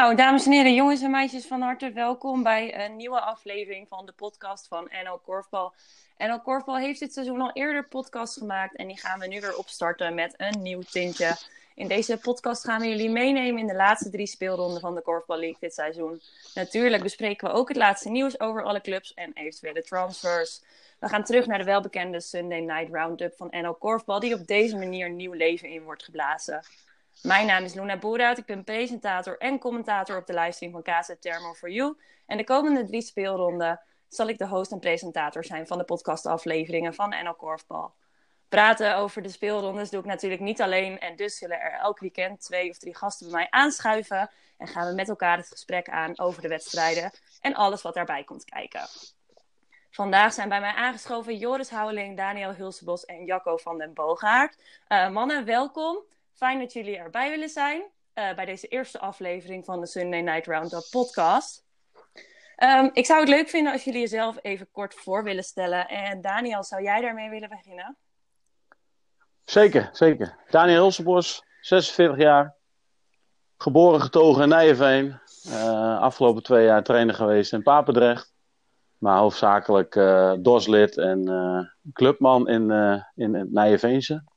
Nou, dames en heren, jongens en meisjes, van harte welkom bij een nieuwe aflevering van de podcast van NL Korfbal. NL Korfbal heeft dit seizoen al eerder podcast gemaakt en die gaan we nu weer opstarten met een nieuw tintje. In deze podcast gaan we jullie meenemen in de laatste drie speelronden van de Korfbal League dit seizoen. Natuurlijk bespreken we ook het laatste nieuws over alle clubs en eventuele transfers. We gaan terug naar de welbekende Sunday Night Roundup van NL Korfbal, die op deze manier nieuw leven in wordt geblazen. Mijn naam is Luna Boerhout. Ik ben presentator en commentator op de livestream van KZ Thermal for You. En de komende drie speelronden zal ik de host en presentator zijn van de podcastafleveringen van NL Korfbal. Praten over de speelrondes doe ik natuurlijk niet alleen. En dus zullen er elk weekend twee of drie gasten bij mij aanschuiven. En gaan we met elkaar het gesprek aan over de wedstrijden en alles wat daarbij komt kijken. Vandaag zijn bij mij aangeschoven Joris Houweling, Daniel Hulsebos en Jacco van den Boogaard. Uh, mannen, welkom. Fijn dat jullie erbij willen zijn uh, bij deze eerste aflevering van de Sunday Night Roundup podcast. Um, ik zou het leuk vinden als jullie jezelf even kort voor willen stellen. En Daniel, zou jij daarmee willen beginnen? Zeker, zeker. Daniel Hulsebos, 46 jaar. Geboren getogen in Nijenveen. Uh, afgelopen twee jaar trainer geweest in Papendrecht. Maar hoofdzakelijk uh, dorslid en clubman in, in het Nijenveense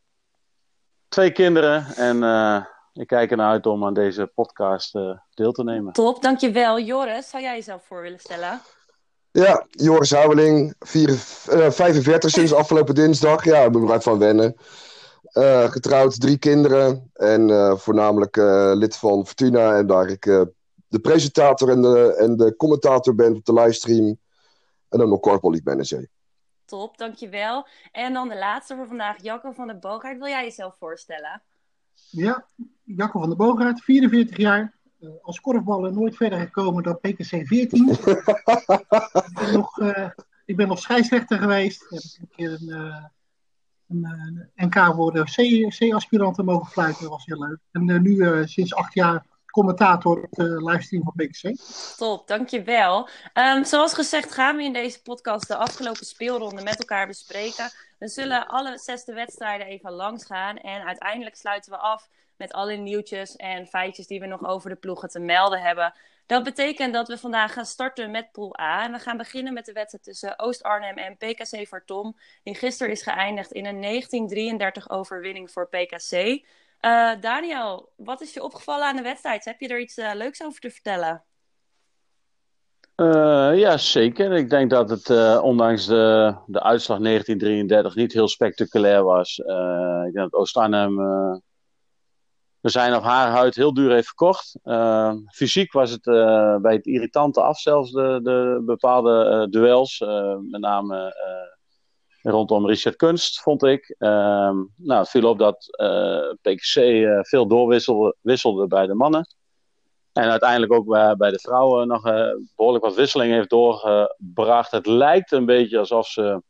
twee kinderen en uh, ik kijk ernaar uit om aan deze podcast uh, deel te nemen. Top, dankjewel. Joris, zou jij jezelf voor willen stellen? Ja, Joris Houweling, 45 sinds afgelopen dinsdag. Ja, ik ben eruit van wennen. Uh, getrouwd, drie kinderen en voornamelijk lid van Fortuna. En daar ik de presentator en de, en de commentator ben op de livestream. En dan nog Corporal League Manager. Top, dankjewel. En dan de laatste voor vandaag, Jacco van der Boogaard. Wil jij jezelf voorstellen? Ja, Jacco van der Boogaard, 44 jaar. Uh, als korfballer nooit verder gekomen dan PKC 14. ik, ben nog, uh, ik ben nog scheidsrechter geweest. Ik heb een keer een, uh, een, een NK voor de C-aspiranten mogen fluiten. Dat was heel leuk. En nu sinds acht jaar commentator op de livestream van PKC. Top, dankjewel. Um, zoals gezegd gaan we in deze podcast de afgelopen speelronde met elkaar bespreken. We zullen alle zesde wedstrijden even langs gaan. En uiteindelijk sluiten we af met alle nieuwtjes en feitjes die we nog over de ploegen te melden hebben. Dat betekent dat we vandaag gaan starten met Pool A. En we gaan beginnen met de wedstrijd tussen Oost-Arnhem en PKC Vartom. Die gisteren is geëindigd in een 1933 overwinning voor PKC. Uh, Daniel, wat is je opgevallen aan de wedstrijd? Heb je er iets uh, leuks over te vertellen? Uh, ja, zeker. Ik denk dat het ondanks de, de uitslag 1933 niet heel spectaculair was. ik denk dat Oost-Arnhem zijn of haar huid heel duur heeft verkocht. fysiek was het bij het irritante af, zelfs de, de bepaalde duels. met name rondom Richard Kunst, vond ik. Ehm, nou, het viel op dat eh, PKC eh, veel doorwisselde bij de mannen. En uiteindelijk ook bij, de vrouwen nog uh, behoorlijk wat wisseling heeft doorgebracht. Het lijkt een beetje alsof ze,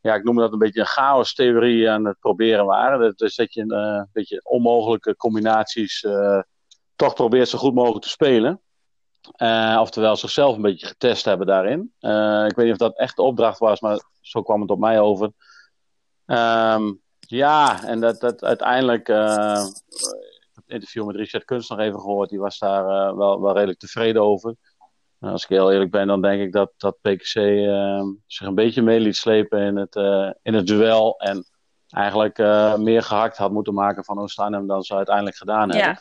ja, ik noem dat een beetje een chaos-theorie aan het proberen waren. Dus dat je een beetje onmogelijke combinaties toch probeert zo goed mogelijk te spelen. Uh, oftewel zichzelf een beetje getest hebben daarin. Uh, ik weet niet of dat echt de opdracht was, maar zo kwam het op mij over. Um, ja, en dat, dat uiteindelijk. Uh, het interview met Richard Kunst nog even gehoord. Die was daar wel, wel redelijk tevreden over. als ik heel eerlijk ben, dan denk ik dat, dat PKC ehm, zich een beetje mee liet slepen in het, in het duel. En eigenlijk meer gehakt had moeten maken van Oost-Arnhem dan ze uiteindelijk gedaan hebben. Ja.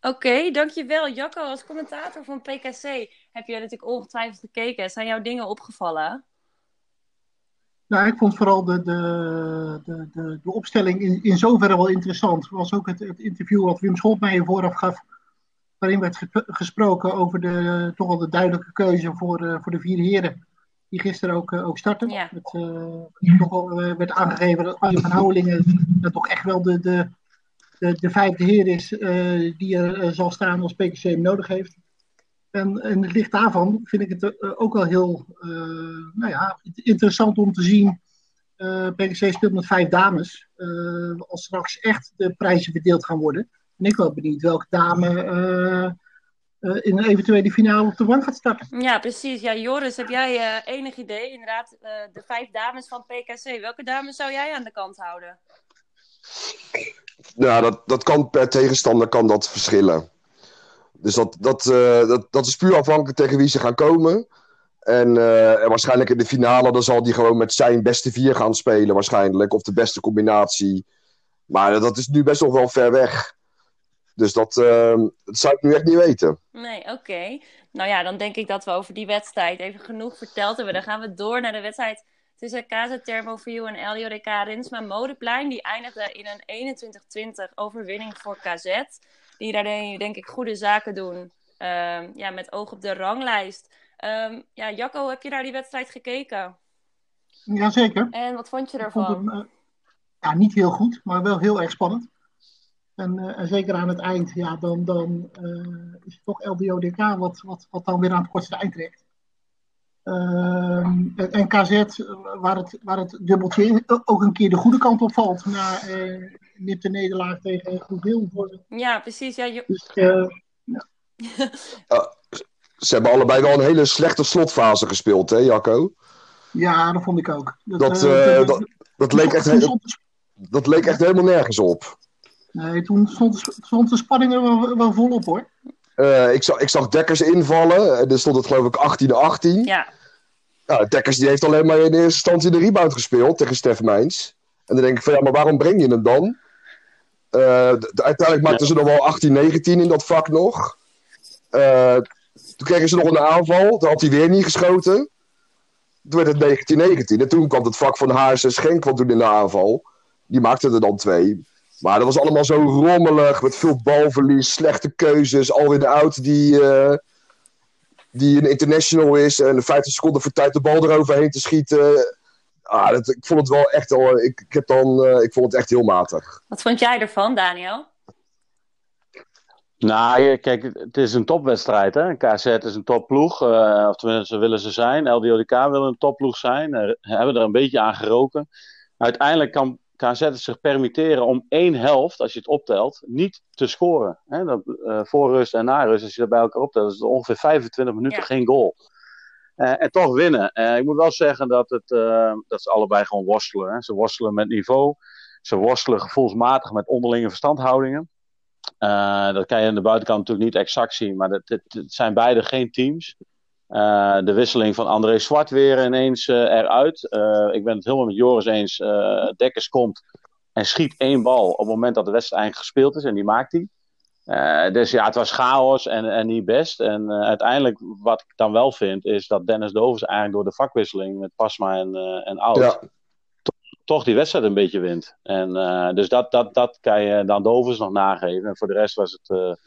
Oké, okay, dankjewel. Jacco, als commentator van PKC heb je natuurlijk ongetwijfeld gekeken. Zijn jouw dingen opgevallen? Nou, ik vond vooral de, de, de, de, de opstelling in, in zoverre wel interessant. Het was ook het, het interview wat Wim Scholtmeijer vooraf gaf, waarin werd gesproken over de, toch wel de duidelijke keuze voor, uh, voor de vier heren. Die gisteren ook, uh, ook starten. Ja. Het, uh, toch wel werd aangegeven dat Arjen van Houwelingen dat toch echt wel de, de, de, de vijfde heer is uh, die er uh, zal staan als PKC hem nodig heeft. En in het licht daarvan vind ik het ook wel heel nou ja, interessant om te zien. PKC speelt met vijf dames. als straks echt de prijzen verdeeld gaan worden. En ik wel benieuwd welke dame in een eventuele finale op de bank gaat starten. Ja, precies. Ja, Joris, heb jij enig idee? Inderdaad, de vijf dames van PKC. Welke dames zou jij aan de kant houden? Ja, dat, dat kan per tegenstander kan dat verschillen. Dus dat, dat, eh, dat, dat is puur afhankelijk tegen wie ze gaan komen. En, eh, waarschijnlijk in de finale dan zal hij gewoon met zijn beste vier gaan spelen, waarschijnlijk. Of de beste combinatie. Maar dat is nu best nog wel ver weg. Dus dat, uh, dat zou ik nu echt niet weten. Nee, oké. Nou ja, dan denk ik dat we over die wedstrijd even genoeg verteld hebben. Dan gaan we door naar de wedstrijd tussen KZ Thermoview en LJDK Rinsma Modeplein. Die eindigde in een 21-20 overwinning voor KZ. Die daarin denk ik goede zaken doen. Ehm, ja, met oog op de ranglijst. Um, ja, Jacco, heb je naar die wedstrijd gekeken? Jazeker. En wat vond je ervan? uh, ja, niet heel goed, maar wel heel erg spannend. En, uh, en zeker aan het eind, ja, dan, dan uh, is het toch LDODK wat, wat, wat dan weer aan het kortste eind trekt. Ehm, en KZ, waar het, waar het dubbeltje ook een keer de goede kant op valt. Na uh, de nederlaag tegen Goedeel. Ja, precies. Ja, je... dus, uh, ja. ze hebben allebei wel een hele slechte slotfase gespeeld, hè, Jacco? Ja, dat vond ik ook. Dat, dat, dat, dat, leek echt, he- dat leek echt helemaal nergens op. Nee, toen stond, stond de spanning er wel, wel volop, hoor. Uh, ik, zag, ik zag Dekkers invallen. En er stond het geloof ik 18-18. Ja. Nou, Dekkers die heeft alleen maar in eerste instantie de rebound gespeeld tegen Stef Mijns. En dan denk ik van ja, maar waarom breng je hem dan? Uh, de, uiteindelijk maakten ja. ze nog wel 18-19 in dat vak nog. Uh, toen kregen ze nog een aanval. Toen had hij weer niet geschoten. Toen werd het 19-19. En toen kwam het vak van Haars en Schenk wat doen in de aanval. Die maakten er dan twee. Maar dat was allemaal zo rommelig, met veel balverlies, slechte keuzes. Alweer de oud die, uh, die een international is en 50 seconden voor tijd de bal eroverheen te schieten. Ah, dat, ik vond het wel echt al, ik, ik, heb dan, uh, ik vond het echt heel matig. Wat vond jij ervan, Daniel? Nou, kijk, het is een topwedstrijd. Hè? KZ is een topploeg, uh, of tenminste willen ze zijn. LDODK wil een topploeg zijn, uh, hebben er een beetje aan geroken. Uiteindelijk kan KZ het zich permitteren om één helft, als je het optelt, niet te scoren. Hè? Dat, uh, voor rust en na rust, als je dat bij elkaar optelt, is het ongeveer 25 minuten ja. geen goal. Uh, en toch winnen. Uh, ik moet wel zeggen dat, het, dat ze allebei gewoon worstelen. Hè? Ze worstelen met niveau. Ze worstelen gevoelsmatig met onderlinge verstandhoudingen. dat kan je aan de buitenkant natuurlijk niet exact zien, maar het zijn beide geen teams. Uh, de wisseling van André Zwart weer ineens uh, eruit. Uh, ik ben het helemaal met Joris eens. Dekkers komt en schiet één bal op het moment dat de wedstrijd eigenlijk gespeeld is. En die maakt hij. dus ja, het was chaos en, en niet best. En uiteindelijk, wat ik dan wel vind, is dat Dennis Dovers eigenlijk door de vakwisseling met Pasma en, en Oud... Ja. Toch die wedstrijd een beetje wint. En, dus dat, dat, dat kan je dan Dovers nog nageven. En voor de rest was het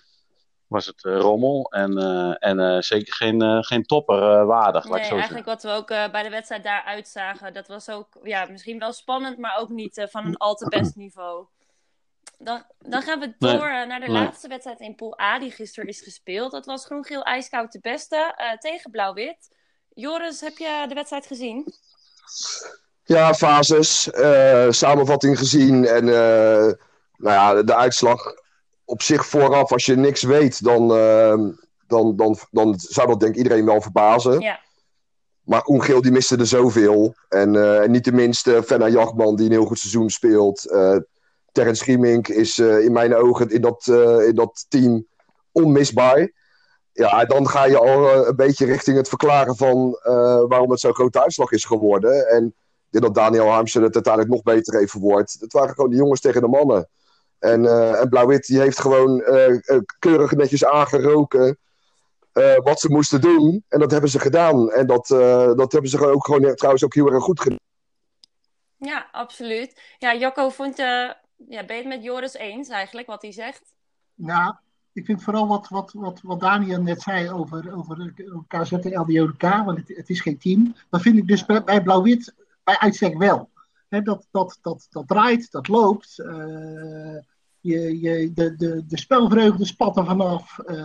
was het uh, rommel en, uh, en uh, zeker geen, geen topper waardig. Nee, eigenlijk wat we ook bij de wedstrijd daar uitzagen, dat was ook ja, misschien wel spannend, maar ook niet van een al te best niveau. Dan, dan gaan we door nee, naar de nee. laatste wedstrijd in Pool A, die gisteren is gespeeld. Dat was Groen-Geel IJskoud de beste tegen Blauw-Wit. Joris, heb je de wedstrijd gezien? Ja, fases, samenvatting gezien en nou ja, de, de uitslag op zich vooraf, als je niks weet, dan, uh, dan, dan, dan zou dat denk ik iedereen wel verbazen. Ja. Maar Ongeel die miste er zoveel. En, uh, en niet de minste Fenna Jachman die een heel goed seizoen speelt. Uh, Terrence Schiemink is in mijn ogen in dat, in dat team onmisbaar. Ja, dan ga je al een beetje richting het verklaren van waarom het zo'n grote uitslag is geworden. En dat Daniel Harmsen het uiteindelijk nog beter heeft verwoord. Het waren gewoon de jongens tegen de mannen. En, uh, en Blauw-Wit die heeft gewoon uh, keurig netjes aangeroken uh, wat ze moesten doen. En dat hebben ze gedaan. En dat, dat hebben ze ook gewoon trouwens ook heel erg goed gedaan. Ja, absoluut. Ja, Jocko, vond, ja, ben je het met Joris eens eigenlijk, wat hij zegt? Ja, ik vind vooral wat, wat, wat, wat Daniel net zei over, over KZ en LDODK, want het, het is geen team. Dat vind ik dus bij, bij Blauw-Wit bij uitstek wel. He, dat, dat, dat, dat draait, dat loopt. Uh, je, je, de, de, de spelvreugde spat er vanaf. Uh,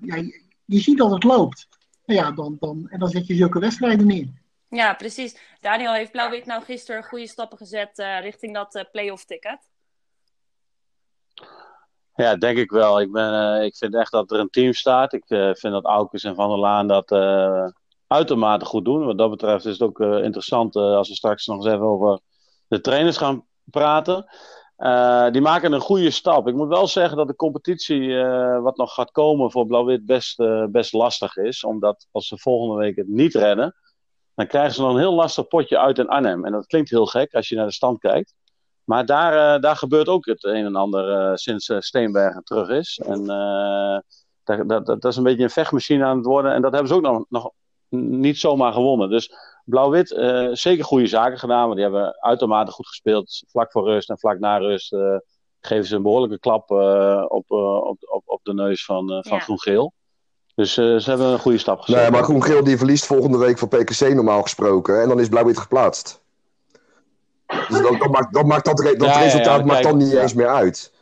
ja, je, je, ziet dat het loopt. Ja, dan, dan, en dan zet je zulke wedstrijden neer. Ja, precies. Daniel, heeft Blauw-Wit nou gisteren goede stappen gezet uh, richting dat uh, play-off ticket? Ja, denk ik wel. Ik, ben, ik vind echt dat er een team staat. Ik vind dat Aukes en Van der Laan dat uitermate goed doen. Wat dat betreft is het ook interessant als we straks nog eens even over de trainers gaan praten. Uh, die maken een goede stap. Ik moet wel zeggen dat de competitie, uh, wat nog gaat komen voor Blauw-Wit, best, uh, best lastig is. Omdat als ze volgende week het niet redden, dan krijgen ze nog een heel lastig potje uit in Arnhem. En dat klinkt heel gek als je naar de stand kijkt. Maar daar, daar gebeurt ook het een en ander sinds Steenbergen terug is. En dat, dat, dat, is een beetje een vechtmachine aan het worden. En dat hebben ze ook nog, nog niet zomaar gewonnen. Dus Blauw-Wit, uh, zeker goede zaken gedaan. Want die hebben uitermate goed gespeeld. Vlak voor rust en vlak na rust uh, geven ze een behoorlijke klap uh, op, op, op, op de neus van, van ja. Groen-Geel. Dus ze hebben een goede stap gezet. Nee, maar Groen-Geel die verliest volgende week van PKC normaal gesproken. En dan is Blauw-Wit geplaatst. Dus dat, dat, maakt, dat, maakt dat, dat ja, resultaat ja, maakt dan niet eens meer uit.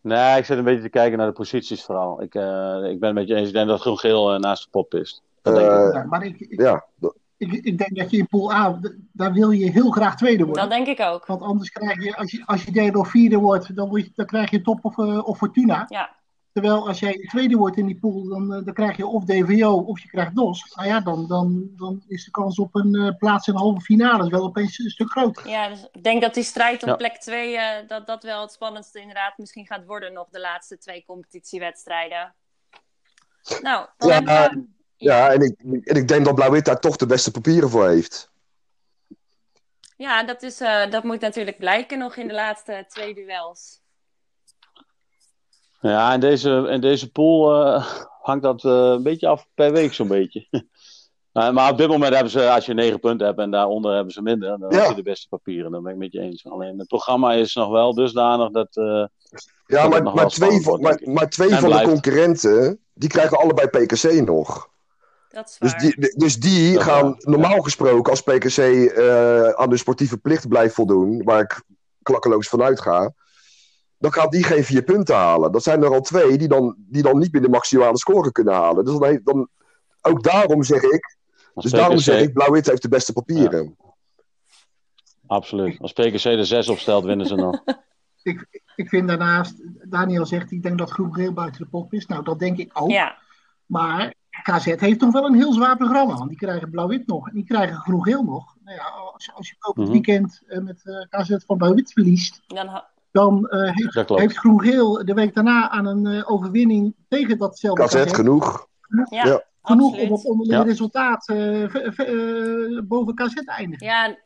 Nee, ik zit een beetje te kijken naar de posities vooral. Ik, uh, ik ben een beetje eens. Ik denk dat Groen-Geel uh, naast de pop is. Uh, ja, maar ik, ik, ja. ik, ik, denk dat je in pool A, daar wil je heel graag tweede worden. Dat denk ik ook. Want anders krijg je, als je, als je derde of vierde wordt, dan, word je, dan krijg je top of, of Fortuna. Ja. Terwijl als jij tweede wordt in die pool, dan, dan krijg je of DVO of je krijgt DOS. Nou ja, dan, dan, dan is de kans op een uh, plaats in de halve finale wel opeens een stuk groter. Ja, dus ik denk dat die strijd om ja. plek 2, uh, dat dat wel het spannendste inderdaad misschien gaat worden nog de laatste twee competitiewedstrijden. Nou, dan ja, hebben we... ja, en, ik, en ik denk dat Blauw-Wit daar toch de beste papieren voor heeft. Ja, dat, is, uh, dat moet natuurlijk blijken nog in de laatste twee duels. Ja, in deze, in deze pool uh, hangt dat uh, een beetje af per week zo'n beetje. maar op dit moment hebben ze, als je negen punten hebt en daaronder hebben ze minder, dan ja. heb je de beste papieren. Dat ben ik met je eens. Alleen het programma is nog wel dusdanig dat. ja, maar, maar, twee van, maar, maar twee van de concurrenten, die krijgen allebei PKC nog. Dat is dus die, dus die dat gaan normaal gesproken als PKC aan de sportieve plicht blijft voldoen, waar ik klakkeloos vanuit ga dan gaat die geen vier punten halen. Dat zijn er al twee die dan, die dan niet meer de maximale score kunnen halen. Dus dan, heeft, dan ook daarom zeg ik. Als dus PKC... daarom zeg ik, Blauw-Wit heeft de beste papieren. Ja. Absoluut. Als PKC er zes opstelt, winnen ze nog. ik, ik vind daarnaast, Daniel zegt, ik denk dat Groen-Geel buiten de pop is. Nou, dat denk ik ook. Ja. Maar KZ heeft toch wel een heel zwaar programma. Want die krijgen Blauw-Wit nog en die krijgen Groen-Geel nog. Nou ja, als, als je ook het weekend uh, met uh, KZ van Blauw-Wit verliest. Dan dan uh, heeft, heeft Groen-Geel de week daarna aan een uh, overwinning tegen datzelfde KZ genoeg. Genoeg, ja, ja. genoeg om op onderling ja. resultaat uh, boven KZ te eindigen. Ja.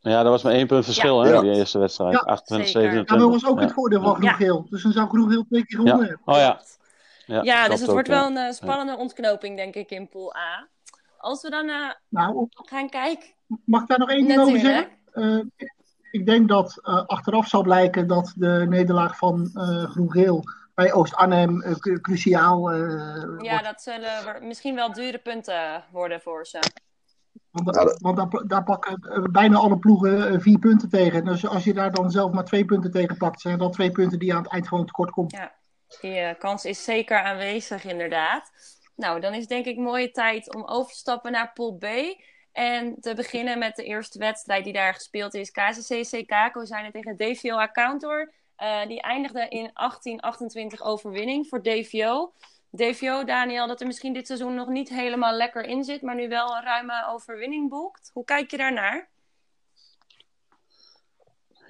ja, dat was maar één punt verschil, hè, die eerste wedstrijd. 28, 27. Ja, dat was ook het voordeel van Groen-Geel. Dus dan zou Groen-Geel twee keer gewonnen hebben. Oh ja. Ja, ja dus het wordt wel een spannende ontknoping, denk ik, in Pool A. Als we dan nou, gaan kijken. Mag ik daar nog één ding over zeggen? ik denk dat uh, achteraf zal blijken dat de nederlaag van uh, Groen-Geel bij Oost-Arnhem uh, cruciaal Ja, wordt. dat zullen misschien wel dure punten worden voor ze. Want, ja, want daar, daar, pakken bijna alle ploegen vier punten tegen. Dus als je daar dan zelf maar twee punten tegen pakt, zijn dat twee punten die aan het eind gewoon tekort komen. Ja, die kans is zeker aanwezig inderdaad. Nou, dan is denk ik mooie tijd om over te stappen naar Pool B. En te beginnen met de eerste wedstrijd die daar gespeeld is. KCC Kako zijn het tegen DVO Accountor. Uh, die eindigde in 1828 overwinning voor DVO. DVO, Daniel, dat er misschien dit seizoen nog niet helemaal lekker in zit, maar nu wel een ruime overwinning boekt. Hoe kijk je daarnaar?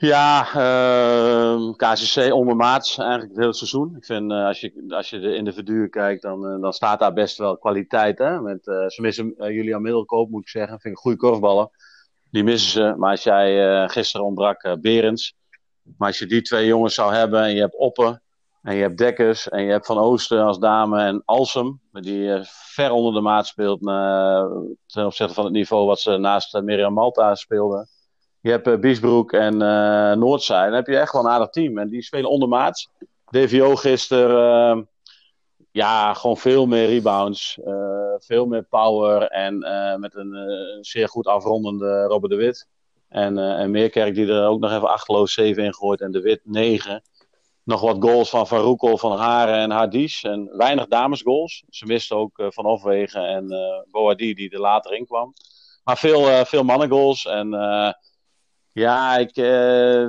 Ja, uh, KCC ondermaats eigenlijk het hele seizoen. Ik vind uh, als, je, als je de individuen kijkt, dan, uh, dan staat daar best wel kwaliteit. Hè? Met, uh, ze missen Julian Middelkoop, moet ik zeggen. Vind ik goede korfballen. Die missen ze. Maar als jij gisteren ontbrak Berends. Maar als je die twee jongens zou hebben en je hebt Oppen en je hebt Dekkers en je hebt Van Oosten als dame en Alsem, die ver onder de maat speelt ten opzichte van het niveau wat ze naast Miriam Malta speelden je hebt uh, Biesbroek en uh, Noordzij. Dan heb je echt wel een aardig team. En die spelen ondermaats. DVO gisteren. Uh, ja, gewoon veel meer rebounds. Uh, veel meer power. En met een zeer goed afrondende Robert de Wit. En, Meerkerk die er ook nog even achterloos 7 in gooit. En de Wit 9. Nog wat goals van Van Roekel, Van Haren en Hardis. En weinig damesgoals. Ze misten ook Van Hofwegen en Boadi die er later in kwam. Maar veel, veel mannengoals. En ja, ik, uh,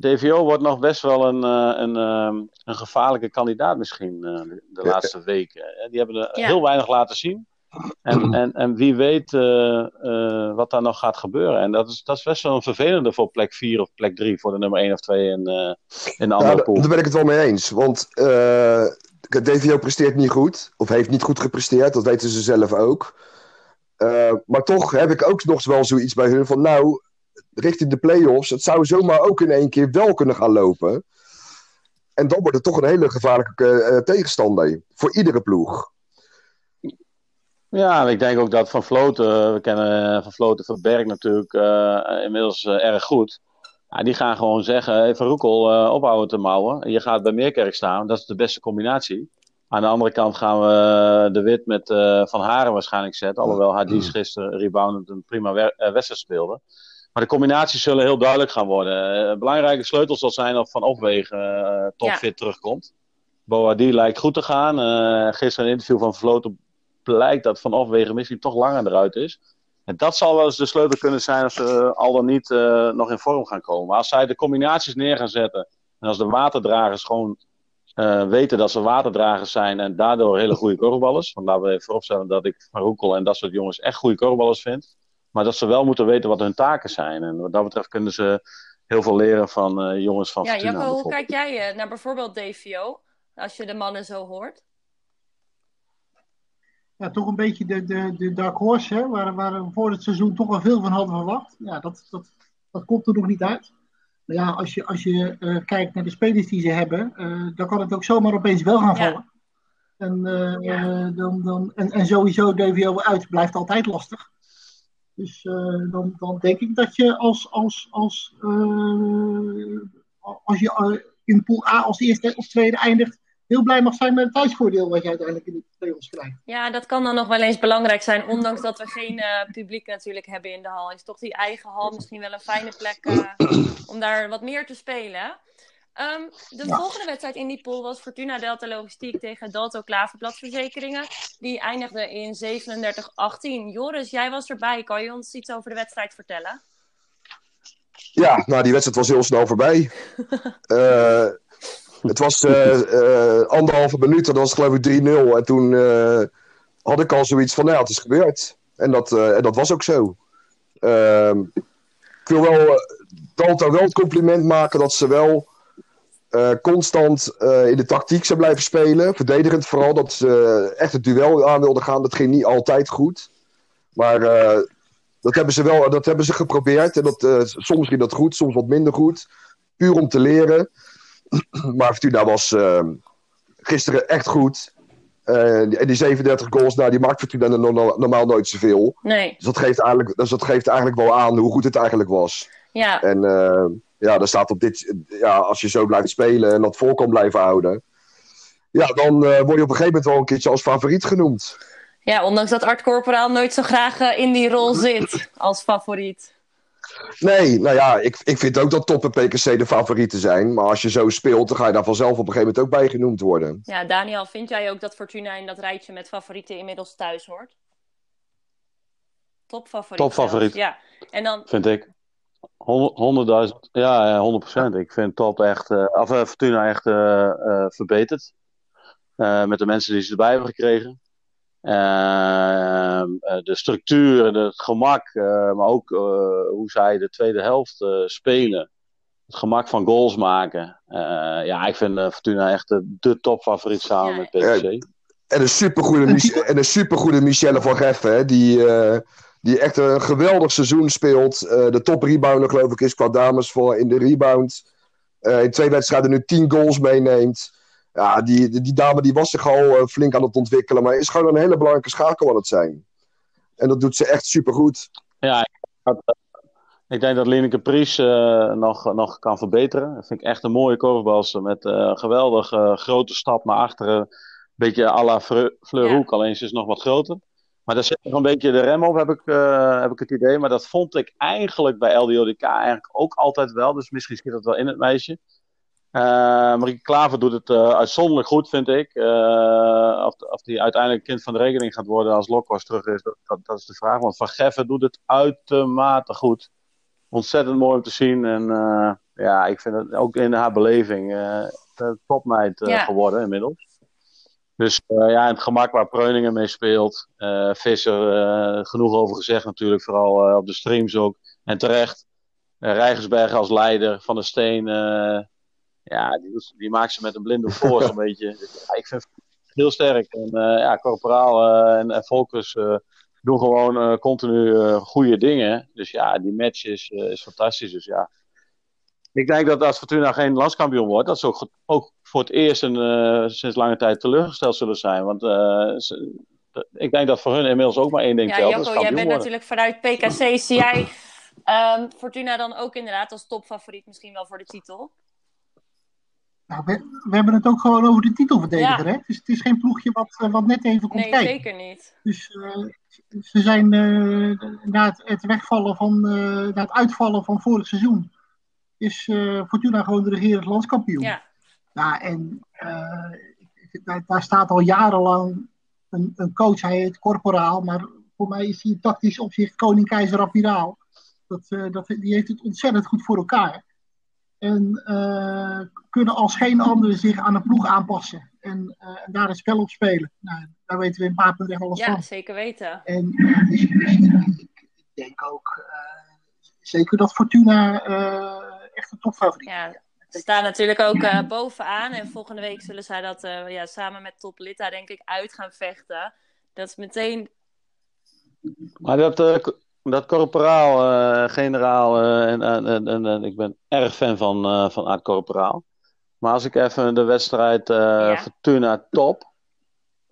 DVO wordt nog best wel een, uh, een, uh, een gevaarlijke kandidaat misschien de, de laatste weken. Die hebben er heel weinig laten zien. En, en, en wie weet uh, uh, wat daar nog gaat gebeuren. En dat is, dat is best wel een vervelende voor plek 4 of plek 3 voor de nummer 1 of 2 in, uh, in de andere ja, pool. Daar ben ik het wel mee eens. Want DVO presteert niet goed. Of heeft niet goed gepresteerd. Dat weten ze zelf ook. maar toch heb ik ook nog wel zoiets bij hun van... Nou, richting de play-offs... Het zou zomaar ook in één keer wel kunnen gaan lopen. En dan wordt het toch een hele gevaarlijke tegenstander. Voor iedere ploeg. Ja, ik denk ook dat Van Vloten, we kennen Van Vloten van Berg natuurlijk uh, inmiddels uh, erg goed. Ja, die gaan gewoon zeggen, hey, Van Roekel, uh, ophouden te mouwen. Je gaat bij Meerkerk staan, dat is de beste combinatie. Aan de andere kant gaan we de Wit met Van Haren waarschijnlijk zetten. Alhoewel Hadis gisteren reboundend een prima wedstrijd speelde. Maar de combinaties zullen heel duidelijk gaan worden. belangrijke sleutel zal zijn of Van Opwegen topfit ja. terugkomt. Boadi lijkt goed te gaan. gisteren een interview van Vloten blijkt dat Van Opwegen misschien toch langer eruit is. En dat zal wel eens de sleutel kunnen zijn als ze al dan niet uh, nog in vorm gaan komen. Maar als zij de combinaties neer gaan zetten en als de waterdragers gewoon uh, weten dat ze waterdragers zijn en daardoor hele goede korfballers. Want laten we even vooropstellen dat ik Van Roekel en dat soort jongens echt goede korfballers vind. Maar dat ze wel moeten weten wat hun taken zijn. En wat dat betreft kunnen ze heel veel leren van uh, jongens van ja, Fortuna. Jacco, hoe kijk jij naar bijvoorbeeld DVO? Als je de mannen zo hoort ja, toch een beetje de, de, de dark horse, hè, waar, waar we voor het seizoen toch wel veel van hadden verwacht. Ja, dat, dat, dat komt er nog niet uit. Maar ja, als je, als je uh, kijkt naar de spelers die ze hebben, uh, dan kan het ook zomaar opeens wel gaan vallen. Ja. En, uh, ja. dan, dan, en, en sowieso DVO uit blijft altijd lastig. Dus dan, dan denk ik dat je als, als, als, als je in pool A als eerste of tweede eindigt, heel blij mag zijn met het thuisvoordeel wat je uiteindelijk in de play-offs krijgt. Ja, dat kan dan nog wel eens belangrijk zijn, ondanks dat we geen publiek natuurlijk hebben in de hal. Is toch die eigen hal misschien wel een fijne plek om daar wat meer te spelen. Um, de ja. volgende wedstrijd in die pool was Fortuna Delta Logistiek tegen Dalto Klaverbladverzekeringen. Die eindigde in 37-18. Joris, jij was erbij. Kan je ons iets over de wedstrijd vertellen? Ja, nou die wedstrijd was heel snel voorbij. uh, het was uh, uh, anderhalve minuut, dat was geloof ik 3-0. En toen had ik al zoiets van, nou ja, het is gebeurd. En dat, en dat was ook zo. Ehm, ik wil wel Dalto wel het compliment maken dat ze wel constant in de tactiek zijn blijven spelen. Verdedigend vooral, dat ze echt het duel aan wilden gaan. Dat ging niet altijd goed. Maar dat hebben ze wel dat hebben ze geprobeerd. En dat, soms ging dat goed, soms wat minder goed. Puur om te leren. maar Fortuna was gisteren echt goed. En die 37 goals, nou, die maakt Fortuna normaal nooit zoveel. Nee. Dus dat, geeft eigenlijk, dus dat geeft eigenlijk wel aan hoe goed het eigenlijk was. Ja. En ja, daar staat op dit... Ja, als je zo blijft spelen en dat vol kan blijven houden... Ja, dan word je op een gegeven moment wel een keertje als favoriet genoemd. Ja, ondanks dat Art Corporaal nooit zo graag in die rol zit als favoriet. Nee, nou ja, ik, ik vind ook dat Top en PKC de favorieten zijn. Maar als je zo speelt, dan ga je daar vanzelf op een gegeven moment ook bij genoemd worden. Ja, Daniel, vind jij ook dat Fortuna in dat rijtje met favorieten inmiddels thuis hoort? Topfavoriet. Topfavoriet. Ja, en dan... Vind ik. 100.000, ja, 100%. Ja. Ik vind Top echt, uh, of uh, Fortuna echt uh, uh, verbeterd. met de mensen die ze erbij hebben gekregen. Uh, de structuur en het gemak, uh, maar ook uh, hoe zij de tweede helft spelen. Het gemak van goals maken. ja, ik vind Fortuna echt de, de topfavoriet samen ja. met PSC. Ja, en een supergoede, Mich en een supergoede Michelle van Geffen, die, die echt een geweldig seizoen speelt. de top rebounder geloof ik is qua dames voor in de rebound. in twee wedstrijden nu tien goals meeneemt ja, die, die, die, dame die was zich al uh, flink aan het ontwikkelen, maar is gewoon een hele belangrijke schakel aan het zijn. En dat doet ze echt supergoed. Ja, ik denk dat Lineke Pries uh, nog, nog kan verbeteren. Dat vind ik echt een mooie korfbalster met uh, een geweldige grote stap naar achteren. Een beetje à la Fleur Hoek, ja. alleen ze is nog wat groter. Maar daar zit nog een beetje de rem op, heb ik, uh, heb ik het idee. Maar dat vond ik eigenlijk bij LDODK eigenlijk ook altijd wel. Dus misschien zit dat wel in het meisje. Uh, Marieke Klaver doet het uh, uitzonderlijk goed, vind ik. Uh, of, of die uiteindelijk kind van de rekening gaat worden als Lokkos terug is, dat, dat, is de vraag. Want Van Geffen doet het uitermate goed. Ontzettend mooi om te zien. En ja, ik vind het ook in haar beleving topmeid ja. geworden inmiddels. Dus uh, ja, het gemak waar Preuningen mee speelt. Uh, Visser, uh, genoeg over gezegd natuurlijk, vooral op de streams ook. En terecht. Rijgersberg als leider van de Steen. ja, die, die, maakt ze met een blinde voor zo'n beetje. Ja, ik vind het heel sterk. En ja, Corporaal en, en Volkers doen gewoon continu goede dingen. Dus ja, die match is, is fantastisch. Dus ja, ik denk dat als Fortuna geen landskampioen wordt, dat ze ook, ook voor het eerst een, uh, sinds lange tijd teleurgesteld zullen zijn. Want uh, ze, ik denk dat voor hun inmiddels ook maar één ding ja, telt. Jocko, jij bent worden. natuurlijk vanuit PKC. Zie jij um, Fortuna dan ook inderdaad als topfavoriet misschien wel voor de titel? Nou, we, we, hebben het ook gewoon over de titelverdediger. Ja. Hè? Dus het is geen ploegje wat, wat net even komt nee, kijken. Nee, zeker niet. Dus uh, ze zijn na het, het, wegvallen van, na het uitvallen van vorig seizoen is uh, Fortuna gewoon de regerend landskampioen. Ja. Ja en uh, daar, staat al jarenlang een, een, coach, hij heet Corporaal, maar voor mij is hij in tactisch opzicht koning keizer admiraal. Dat, uh, dat, die heeft het ontzettend goed voor elkaar. En kunnen als geen ander zich aan een ploeg aanpassen. En, en daar een spel op spelen. Nou, daar weten we in Papendrecht alles ja, van. Ja, zeker weten. En dus, ik, denk ook zeker dat Fortuna echt een topfavoriet. Ja, ze staan natuurlijk ook uh, bovenaan. En volgende week zullen zij dat uh, ja, samen met Top Litta, denk ik, uit gaan vechten. Dat is meteen. Maar dat, uh, dat corporaal, generaal, en, en, en, en, ik ben erg fan van, van Aard Corporaal. Maar als ik even de wedstrijd ja. Fortuna top,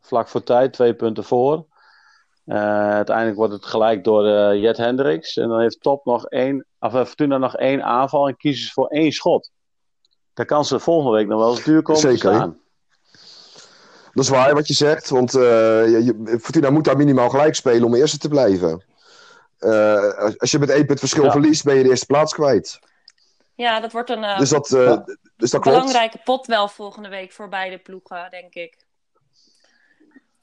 vlak voor tijd, twee punten voor. uiteindelijk wordt het gelijk door Jet Hendricks. En dan heeft Top nog één of Fortuna nog één aanval en kiezen ze voor één schot. Dan kan ze volgende week nog wel eens duur komen Zeker. te staan. Dat is waar wat je zegt, want uh, je, Fortuna moet daar minimaal gelijk spelen om eerste te blijven. Uh, als je met één punt verschil ja. verliest, ben je de eerste plaats kwijt. Ja, dat wordt een uh, dus dat, ja. dus dat belangrijke pot wel volgende week voor beide ploegen, denk ik.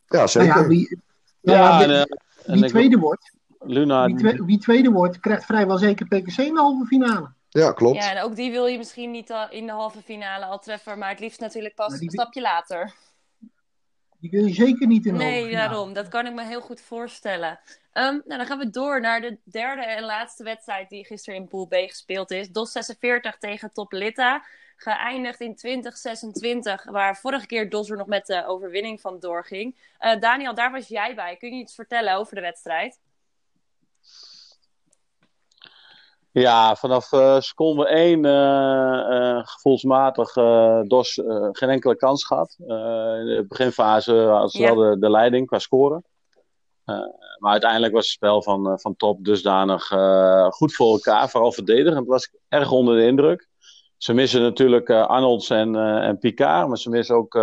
Ja, zeker. Nou ja, wie, ja, wie, en, wie tweede wordt, Luna... Wie, twe wie, tweede wordt, krijgt vrijwel zeker PKC in de halve finale. Ja, klopt. Ja, en ook die wil je misschien niet in de halve finale al treffen, maar het liefst natuurlijk pas een stapje later. Die wil je zeker niet in de Nee, halve finale. daarom. Dat kan ik me heel goed voorstellen. Um, nou, dan gaan we door naar de derde en laatste wedstrijd die gisteren in Pool B gespeeld is. DOS 46 tegen Top Litta. Geëindigd in 2026, waar vorige keer DOS er nog met de overwinning van doorging. Uh, Daniel, daar was jij bij. Kun je iets vertellen over de wedstrijd? Ja, vanaf uh, seconde 1 uh, uh, gevoelsmatig DOS geen enkele kans gehad. in de beginfase hadden ze ja. wel de, de, leiding qua scoren. maar uiteindelijk was het spel van, van top dusdanig goed voor elkaar. Vooral verdedigend was ik erg onder de indruk. Ze missen natuurlijk Arnolds en, en Picard, maar ze missen ook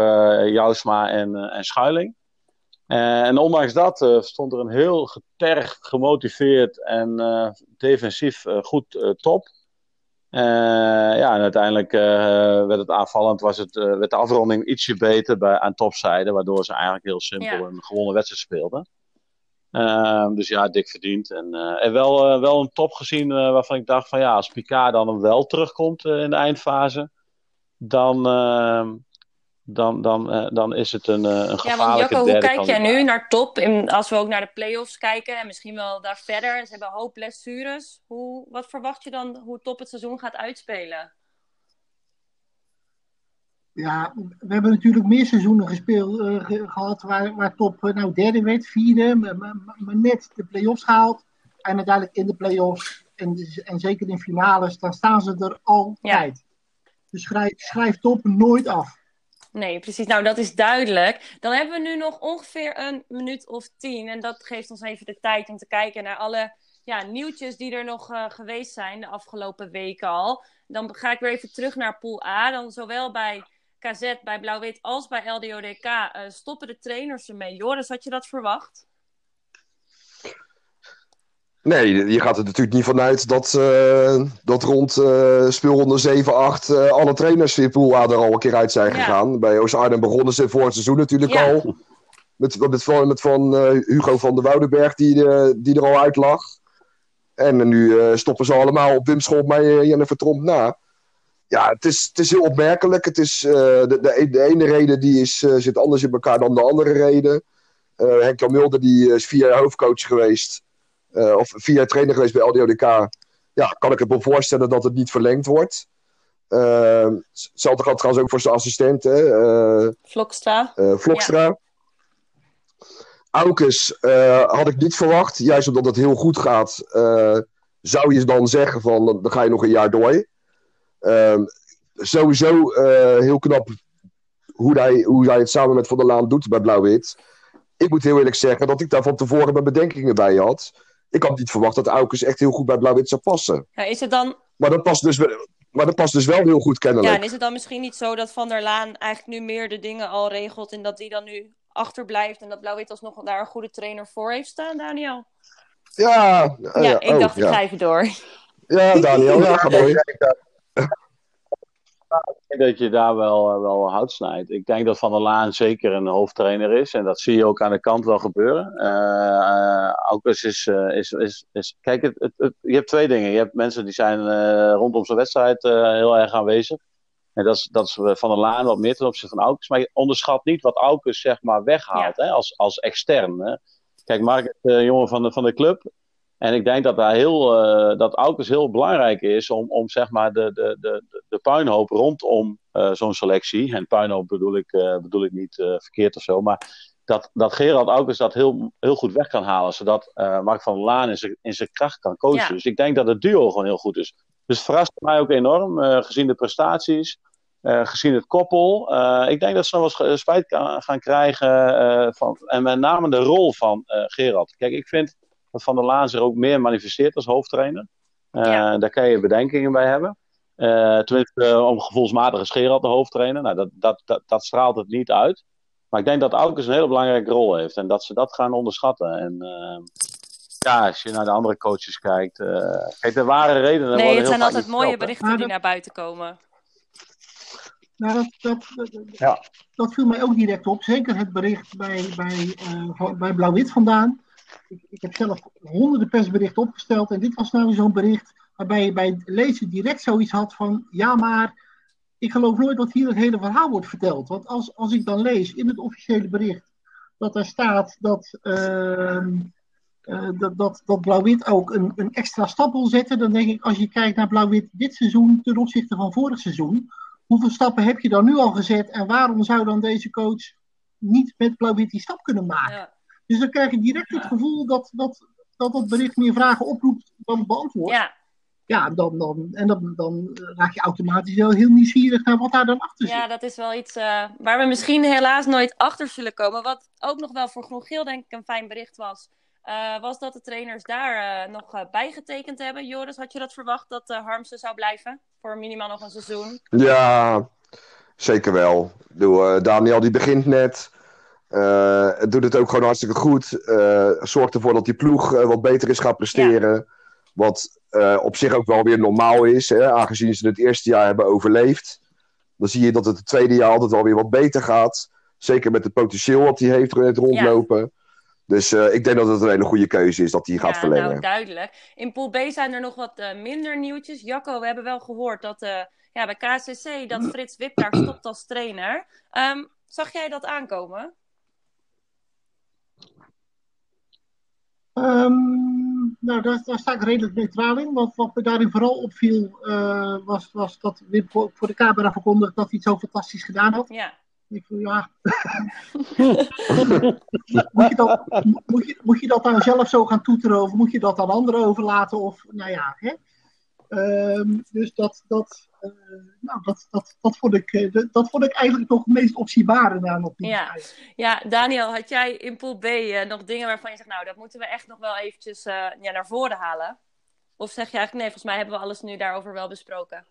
Jousma en, en Schuiling. Uh, en ondanks dat uh, stond er een heel getergd, gemotiveerd en uh, defensief goed top. ja, en uiteindelijk werd het aanvallend, was het, werd de afronding ietsje beter bij, aan topzijde, waardoor ze eigenlijk heel simpel ja. een gewonnen wedstrijd speelden. Dus ja, dik verdiend. En, en wel, wel een top gezien waarvan ik dacht van ja, als Picard dan wel terugkomt in de eindfase, dan dan, dan, uh, dan is het een, uh, een gevaarlijke Ja, want Jacco, hoe kijk jij nu naar top? In, als we ook naar de play-offs kijken en misschien wel daar verder. Ze hebben een hoop blessures. Hoe, wat verwacht je dan hoe top het seizoen gaat uitspelen? Ja, we hebben natuurlijk meer seizoenen gespeeld, uh, ge gehad waar, waar top nou derde werd, vierde, maar, maar, maar net de play-offs gehaald. En uiteindelijk in de play-offs en, en zeker in finales, dan staan ze er altijd. Ja. Dus schrijf, schrijf top nooit af. Nee, precies. Nou, dat is duidelijk. Dan hebben we nu nog ongeveer een minuut of tien. En dat geeft ons even de tijd om te kijken naar alle ja, nieuwtjes die er nog uh, geweest zijn de afgelopen weken al. Dan ga ik weer even terug naar Pool A. Dan zowel bij KZ, bij Blauw-Wit als bij LDODK uh, stoppen de trainers ermee. Joris, had je dat verwacht? Nee, je gaat er natuurlijk niet vanuit dat, uh, dat rond uh, speelronde 7-8 uh, alle trainers Pool A er al een keer uit zijn ja. gegaan. Bij Oost Arnhem begonnen ze voor het seizoen natuurlijk ja. al. Met, met van Hugo van der Woudenberg die, die er al uit lag. En nu stoppen ze allemaal op Wim Schoolmeijer en Jennifer Tromp na. ja, het is, het is heel opmerkelijk. Het is, eh, de, de, de, ene reden die is, zit anders in elkaar dan de andere reden. Henk Jan Mulder die is vier jaar hoofdcoach geweest. Of vier jaar trainer geweest bij LDODK. Ja, kan ik het me voorstellen dat het niet verlengd wordt. hetzelfde geldt trouwens ook voor zijn assistent. Hè, Vlokstra. Vlokstra. Ja. Aukes had ik niet verwacht. Juist omdat het heel goed gaat, zou je dan zeggen van dan ga je nog een jaar door. Um, sowieso uh, heel knap hoe hij, hoe hij het samen met Van der Laan doet bij Blauw-Wit. Ik moet heel eerlijk zeggen dat ik daar van tevoren mijn bedenkingen bij had. Ik had niet verwacht dat Aukes echt heel goed bij Blauw-Wit zou passen. Ja, is het dan... Maar dat past dus wel... Maar dat past dus wel heel goed kennelijk. Ja, en is het dan misschien niet zo dat Van der Laan eigenlijk nu meer de dingen al regelt... en dat die dan nu achterblijft en dat Blauw-Wit alsnog daar een goede trainer voor heeft staan, Daniel? Ja, ja, ja ik oh, dacht, ik ga even door. Ja, Daniel, ja. Ik denk dat je daar wel, eh, wel hout snijdt. Ik denk dat Van der Laan zeker een hoofdtrainer is. En dat zie je ook aan de kant wel gebeuren. Uh, Aukers is, is, is, is... Kijk, het, het, je hebt twee dingen. Je hebt mensen die zijn rondom zijn wedstrijd heel erg aanwezig. En dat is, dat is Van der Laan wat meer ten opzichte van Aukers. Maar je onderschat niet wat Aukers zeg maar weghaalt hè, als, als extern. Hè. Kijk, Mark is een jongen van de, van de club. En ik denk dat daar heel, uh, dat Aukers heel belangrijk is om, om zeg maar de, de, de, de puinhoop rondom uh, zo'n selectie. En puinhoop bedoel ik, uh, bedoel ik niet verkeerd of zo. Maar dat, dat Gerald Aukers dat heel, heel goed weg kan halen. Zodat Mark van der Laan in zijn, in zijn kracht kan coachen. Ja. Dus ik denk dat het duo gewoon heel goed is. Dus het verrast mij ook enorm. gezien de prestaties. gezien het koppel. ik denk dat ze nog wel eens spijt gaan krijgen. van, en met name de rol van Gerald. Kijk, ik vind dat Van der Laan zich ook meer manifesteert als hoofdtrainer. Uh, ja. Daar kan je bedenkingen bij hebben. Uh, tenminste, uh, om gevoelsmatige Gerald de hoofdtrainer. Nou, dat, dat, dat, dat, straalt het niet uit. Maar ik denk dat Aukes een hele belangrijke rol heeft. En dat ze dat gaan onderschatten. En ja, als je naar de andere coaches kijkt. kijk, de ware redenen. Nee, het zijn altijd mooie berichten die naar buiten komen. Nou, dat, dat, dat, ja. dat, viel mij ook direct op. Zeker het bericht bij, bij, bij Blauw-Wit vandaan ik, heb zelf honderden persberichten opgesteld en dit was nou zo'n bericht waarbij je bij het lezen direct zoiets had van, ja maar, ik geloof nooit dat hier het hele verhaal wordt verteld. Want als, als ik dan lees in het officiële bericht dat er staat dat, uh, dat, dat, Blauw-Wit ook een, een extra stap wil zetten, dan denk ik, als je kijkt naar Blauw-Wit dit seizoen ten opzichte van vorig seizoen, hoeveel stappen heb je dan nu al gezet en waarom zou dan deze coach niet met Blauw-Wit die stap kunnen maken? Dus dan krijg je direct het gevoel dat dat, dat, dat bericht meer vragen oproept dan beantwoordt. Ja. Ja, dan, dan, en dan, dan raak je automatisch wel heel nieuwsgierig naar wat daar dan achter zit. Ja, dat is wel iets uh, waar we misschien helaas nooit achter zullen komen. Wat ook nog wel voor Groen Geel denk ik een fijn bericht was. Uh, was dat de trainers daar uh, nog bijgetekend hebben. Joris, had je dat verwacht dat Harmsen zou blijven? Voor minimaal nog een seizoen? Ja, zeker wel. Daniel die begint net. Uh, doet het ook gewoon hartstikke goed. Uh, zorgt ervoor dat die ploeg uh, wat beter is gaat presteren. Ja. Wat op zich ook wel weer normaal is, hè, aangezien ze het eerste jaar hebben overleefd. Dan zie je dat het het tweede jaar altijd wel weer wat beter gaat. Zeker met het potentieel wat hij heeft rondlopen. Ja. Dus ik denk dat het een hele goede keuze is dat hij gaat verlengen. Nou, duidelijk. In Pool B zijn er nog wat minder nieuwtjes. Jacco, we hebben wel gehoord dat ja, bij KCC dat Frits Wip daar stopt als trainer. Um, zag jij dat aankomen? Um, nou, daar, daar, sta ik redelijk neutraal in. Wat, wat me daarin vooral opviel, uh, was, was dat Wim voor, voor de camera verkondigde dat hij het zo fantastisch gedaan had. Ja. Ik voel, ja. moet, je dat, moet, je, moet je dat dan zelf zo gaan toeteren of moet je dat aan anderen overlaten? Of, nou ja, hè? Um, dus dat, dat, uh, nou, dat, dat, dat, vond ik, uh, dat vond ik eigenlijk nog het meest opzienbare na nog. Ja. ja, Daniel, had jij in Pool B uh, nog dingen waarvan je zegt, nou, dat moeten we echt nog wel eventjes ja, naar voren halen? Of zeg je eigenlijk, nee, volgens mij hebben we alles nu daarover wel besproken?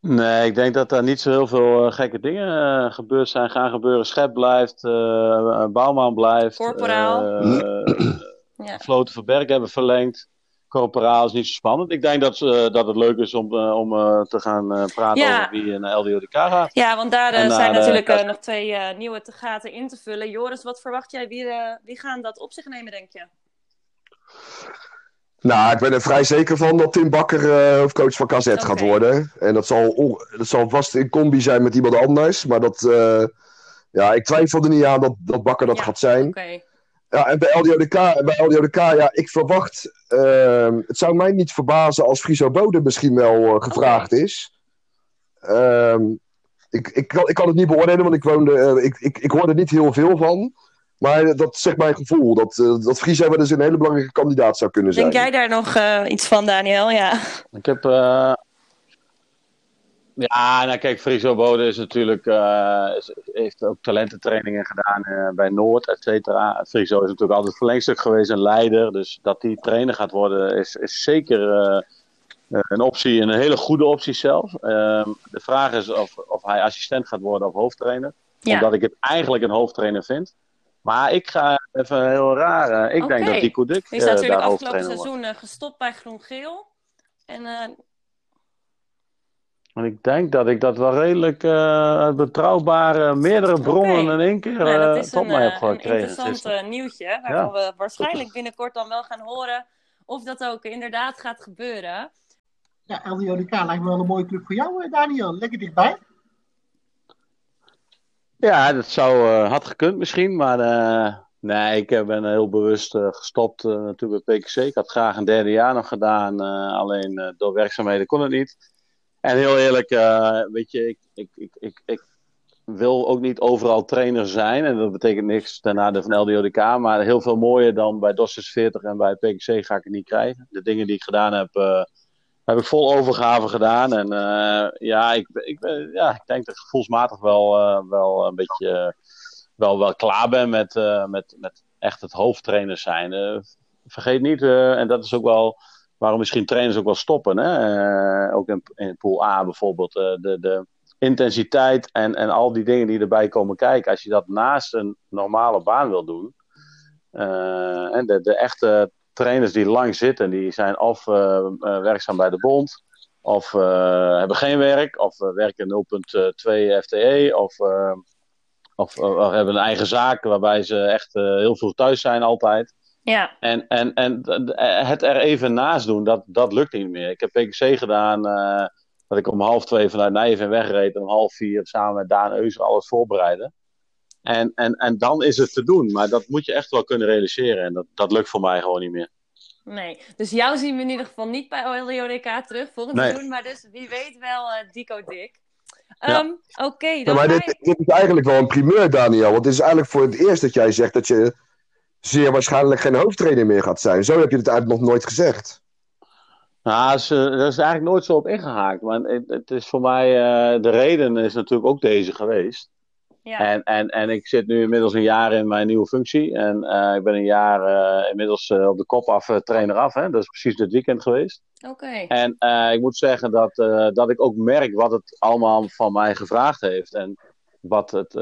Nee, ik denk dat daar niet zo heel veel gekke dingen gebeurd zijn, gaan gebeuren. Schep blijft, Bouwman blijft. Corporaal. ja. Vloten van Berg hebben verlengd corporaal is niet zo spannend. Ik denk dat, uh, dat het leuk is om, uh, om uh, te gaan praten ja. over wie naar LDODK gaat. Ja, want daar zijn natuurlijk nog twee nieuwe te gaten in te vullen. Joris, wat verwacht jij? Wie, wie gaan dat op zich nemen, denk je? Nou, ik ben er vrij zeker van dat Tim Bakker eh, hoofdcoach van KZ gaat worden. En dat zal, dat zal vast in combi zijn met iemand anders. Maar dat, eh, ja, ik twijfel er niet aan dat, dat Bakker dat Ja, gaat zijn. Oké. Ja, en bij LDODK, bij LDODK ja, ik verwacht... ehm, het zou mij niet verbazen als Friso Bode misschien wel eh, gevraagd is. Ehm, ik, ik, kan, ik kan het niet beoordelen, want ik, woonde, eh, ik, ik, ik hoorde er niet heel veel van. Maar dat zegt mijn gevoel, dat, eh, dat Friso wel eens een hele belangrijke kandidaat zou kunnen zijn. Denk jij daar nog eh, iets van, Daniel? Ja. Ik heb. Ja, nou kijk, Friso Bode is natuurlijk, eh, heeft ook talententrainingen gedaan eh, bij Noord, et cetera. Friso is natuurlijk altijd verlengstuk geweest, een leider. Dus dat die trainer gaat worden, is, is zeker eh, een optie, en een hele goede optie zelf. Ehm, de vraag is of, of hij assistent gaat worden of hoofdtrainer. Ja. Omdat ik het eigenlijk een hoofdtrainer vind. Maar ik ga even heel raar. ik denk dat die Koedik Die is natuurlijk afgelopen wordt. seizoen gestopt bij Groen-Geel. En En ik denk dat ik dat wel redelijk eh, betrouwbare, meerdere bronnen in één keer nou, dat eh, is tot een, mij heb eh, een gekregen. interessant gisteren. eh, nieuwtje. Waarvan we waarschijnlijk binnenkort dan wel gaan horen of dat ook inderdaad gaat gebeuren. Ja, LDODK lijkt me wel een mooie club voor jou, eh, Daniel. Lekker dichtbij. Ja, dat zou, eh, had gekund misschien, maar eh, nee, ik ben heel bewust gestopt eh, natuurlijk bij PKC. Ik had graag een derde jaar nog gedaan, eh, alleen eh, door werkzaamheden kon het niet. En heel eerlijk, eh, weet je, ik, ik, ik, ik, ik wil ook niet overal trainer zijn. En dat betekent niks ten nadele van LDODK, maar heel veel mooier dan bij DOS 40 en bij PKC ga ik het niet krijgen. De dingen die ik gedaan heb, eh, heb ik vol overgave gedaan. En eh, ja, ik, ik, ja, ik denk dat ik gevoelsmatig wel, wel een beetje wel, wel klaar ben met, met, met echt het hoofdtrainer zijn. Vergeet niet, en dat is ook wel waarom misschien trainers ook wel stoppen. Hè? Eh, ook in, Pool A bijvoorbeeld. eh, de, de intensiteit en, en al die dingen die erbij komen kijken. Als je dat naast een normale baan wil doen. eh, en de, de echte trainers die lang zitten, die zijn of werkzaam bij de bond. Of hebben geen werk, of werken 0.2 FTE, of, of, of hebben een eigen zaak waarbij ze echt heel vroeg thuis zijn altijd. Ja, En, en, en d- het er even naast doen, dat, dat lukt niet meer. Ik heb PKC gedaan, eh, dat ik om half twee vanuit Nijven wegreed en om half vier samen met Daan Eus alles voorbereiden. En, en, en dan is het te doen, maar dat moet je echt wel kunnen realiseren. En dat, dat lukt voor mij gewoon niet meer. nee. Dus jou zien we in ieder geval niet bij LDODK terug volgend Nee. seizoen. Maar dus wie weet wel eh Dico Dik. Ja. Ehm, Oké, dan maar dit, dit is eigenlijk wel een primeur, Daniel. Want het is eigenlijk voor het eerst dat jij zegt dat je zeer waarschijnlijk geen hoofdtrainer meer gaat zijn. Zo heb je het eigenlijk nog nooit gezegd. Nou, dat is, daar is eigenlijk nooit zo op ingehaakt. Maar het, het is voor mij, eh, de reden is natuurlijk ook deze geweest. ja. En, en, en ik zit nu inmiddels een jaar in mijn nieuwe functie. En eh, ik ben een jaar eh, inmiddels op de kop af, trainer af. Hè? Dat is precies dit weekend geweest. Oké. En eh, ik moet zeggen dat, eh, dat ik ook merk wat het allemaal van mij gevraagd heeft. En wat het,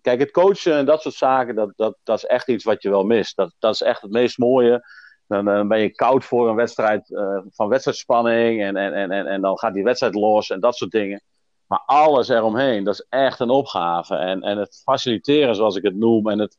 kijk, het coachen en dat soort zaken, dat, dat, dat is echt iets wat je wel mist. Dat, dat is echt het meest mooie. Dan eh, ben je koud voor een wedstrijd eh, van wedstrijdspanning. En, en, en, en, en dan gaat die wedstrijd los en dat soort dingen. Maar alles eromheen, dat is echt een opgave. En, en het faciliteren, zoals ik het noem. En het,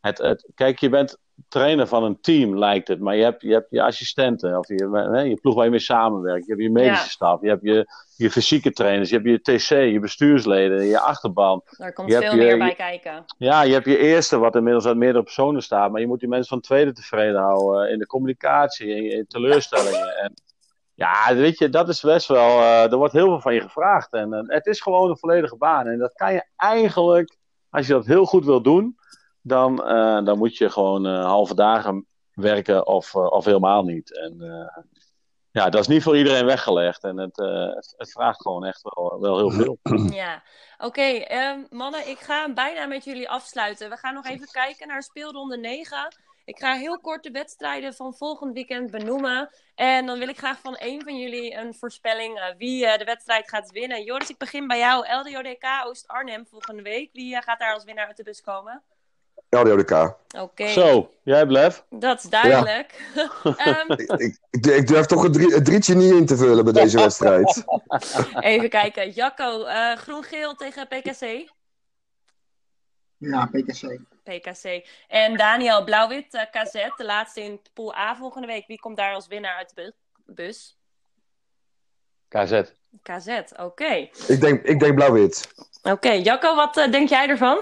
het, het, kijk, je bent trainer van een team, lijkt het. Maar je hebt je, hebt je assistenten, of je, hè, je ploeg waar je mee samenwerkt. Je hebt je medische Ja. staf, je hebt je, je fysieke trainers, je hebt je TC, je bestuursleden, je achterban. Daar komt je veel meer je- bij kijken. Ja, je hebt je eerste, wat inmiddels uit meerdere personen staat. Maar je moet die mensen van tweede tevreden houden eh, in de communicatie, in, in teleurstellingen. En ja, weet je, dat is best wel. eh, er wordt heel veel van je gevraagd. En eh, het is gewoon een volledige baan. En dat kan je eigenlijk, als je dat heel goed wil doen, dan, eh, dan moet je gewoon eh, halve dagen werken of, eh, of helemaal niet. En eh, ja, dat is niet voor iedereen weggelegd. En het, eh, het, het vraagt gewoon echt wel, wel heel veel. Ja, oké. ehm, mannen, ik ga bijna met jullie afsluiten. We gaan nog even kijken naar speelronde 9. Ik ga heel kort de wedstrijden van volgend weekend benoemen. En dan wil ik graag van één van jullie een voorspelling eh, wie eh, de wedstrijd gaat winnen. Joris, ik begin bij jou. LDODK Oost-Arnhem volgende week. Wie gaat daar als winnaar uit de bus komen? LDODK. Oké, Zo, jij blef. dat is duidelijk. Ehm, Ik, ik, ik durf toch een, drie, een drietje niet in te vullen bij deze wedstrijd. even kijken. Jacco, eh, groen-geel tegen PKC. Ja, PKC. PKC. En Daniel, Blauw-Wit uh, KZ, de laatste in pool A volgende week. Wie komt daar als winnaar uit de bus? KZ. KZ, oké. Ik denk, ik denk blauw-wit. Oké, Jacco, wat uh, denk jij ervan?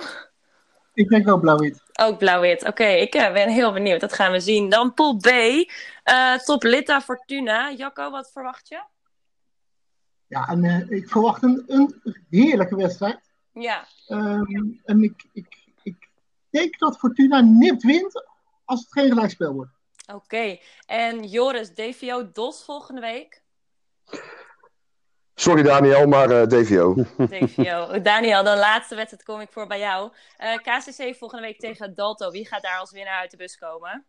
Ik denk ook blauw-wit. Ook blauw-wit. Oké, ik uh, ben heel benieuwd. Dat gaan we zien. Dan pool B. Uh, top Litta Fortuna. Jacco, wat verwacht je? Ja, en uh, ik verwacht een, een heerlijke wedstrijd. Ja. Um, en ik, ik, ik denk dat Fortuna nipt wint als het geen gelijkspel wordt. Oké. Okay. En Joris, DVO DOS volgende week? Sorry Daniel, maar uh, DVO. DVO. Daniel, de laatste wedstrijd kom ik voor bij jou. Uh, KCC volgende week tegen Dalto. Wie gaat daar als winnaar uit de bus komen?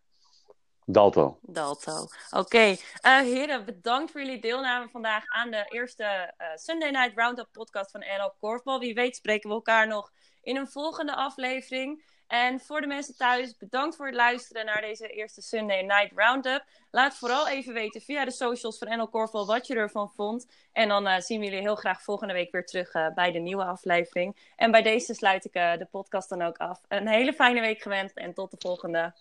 Dalto. Dalto. Oké. Okay. Uh, heren, bedankt voor jullie deelname vandaag aan de eerste Sunday Night Roundup podcast van NL Korfbal. Wie weet spreken we elkaar nog in een volgende aflevering. En voor de mensen thuis, bedankt voor het luisteren naar deze eerste Sunday Night Roundup. Laat vooral even weten via de socials van NL Corval wat je ervan vond. En dan uh, zien we jullie heel graag volgende week weer terug uh, bij de nieuwe aflevering. En bij deze sluit ik uh, de podcast dan ook af. Een hele fijne week gewenst en tot de volgende.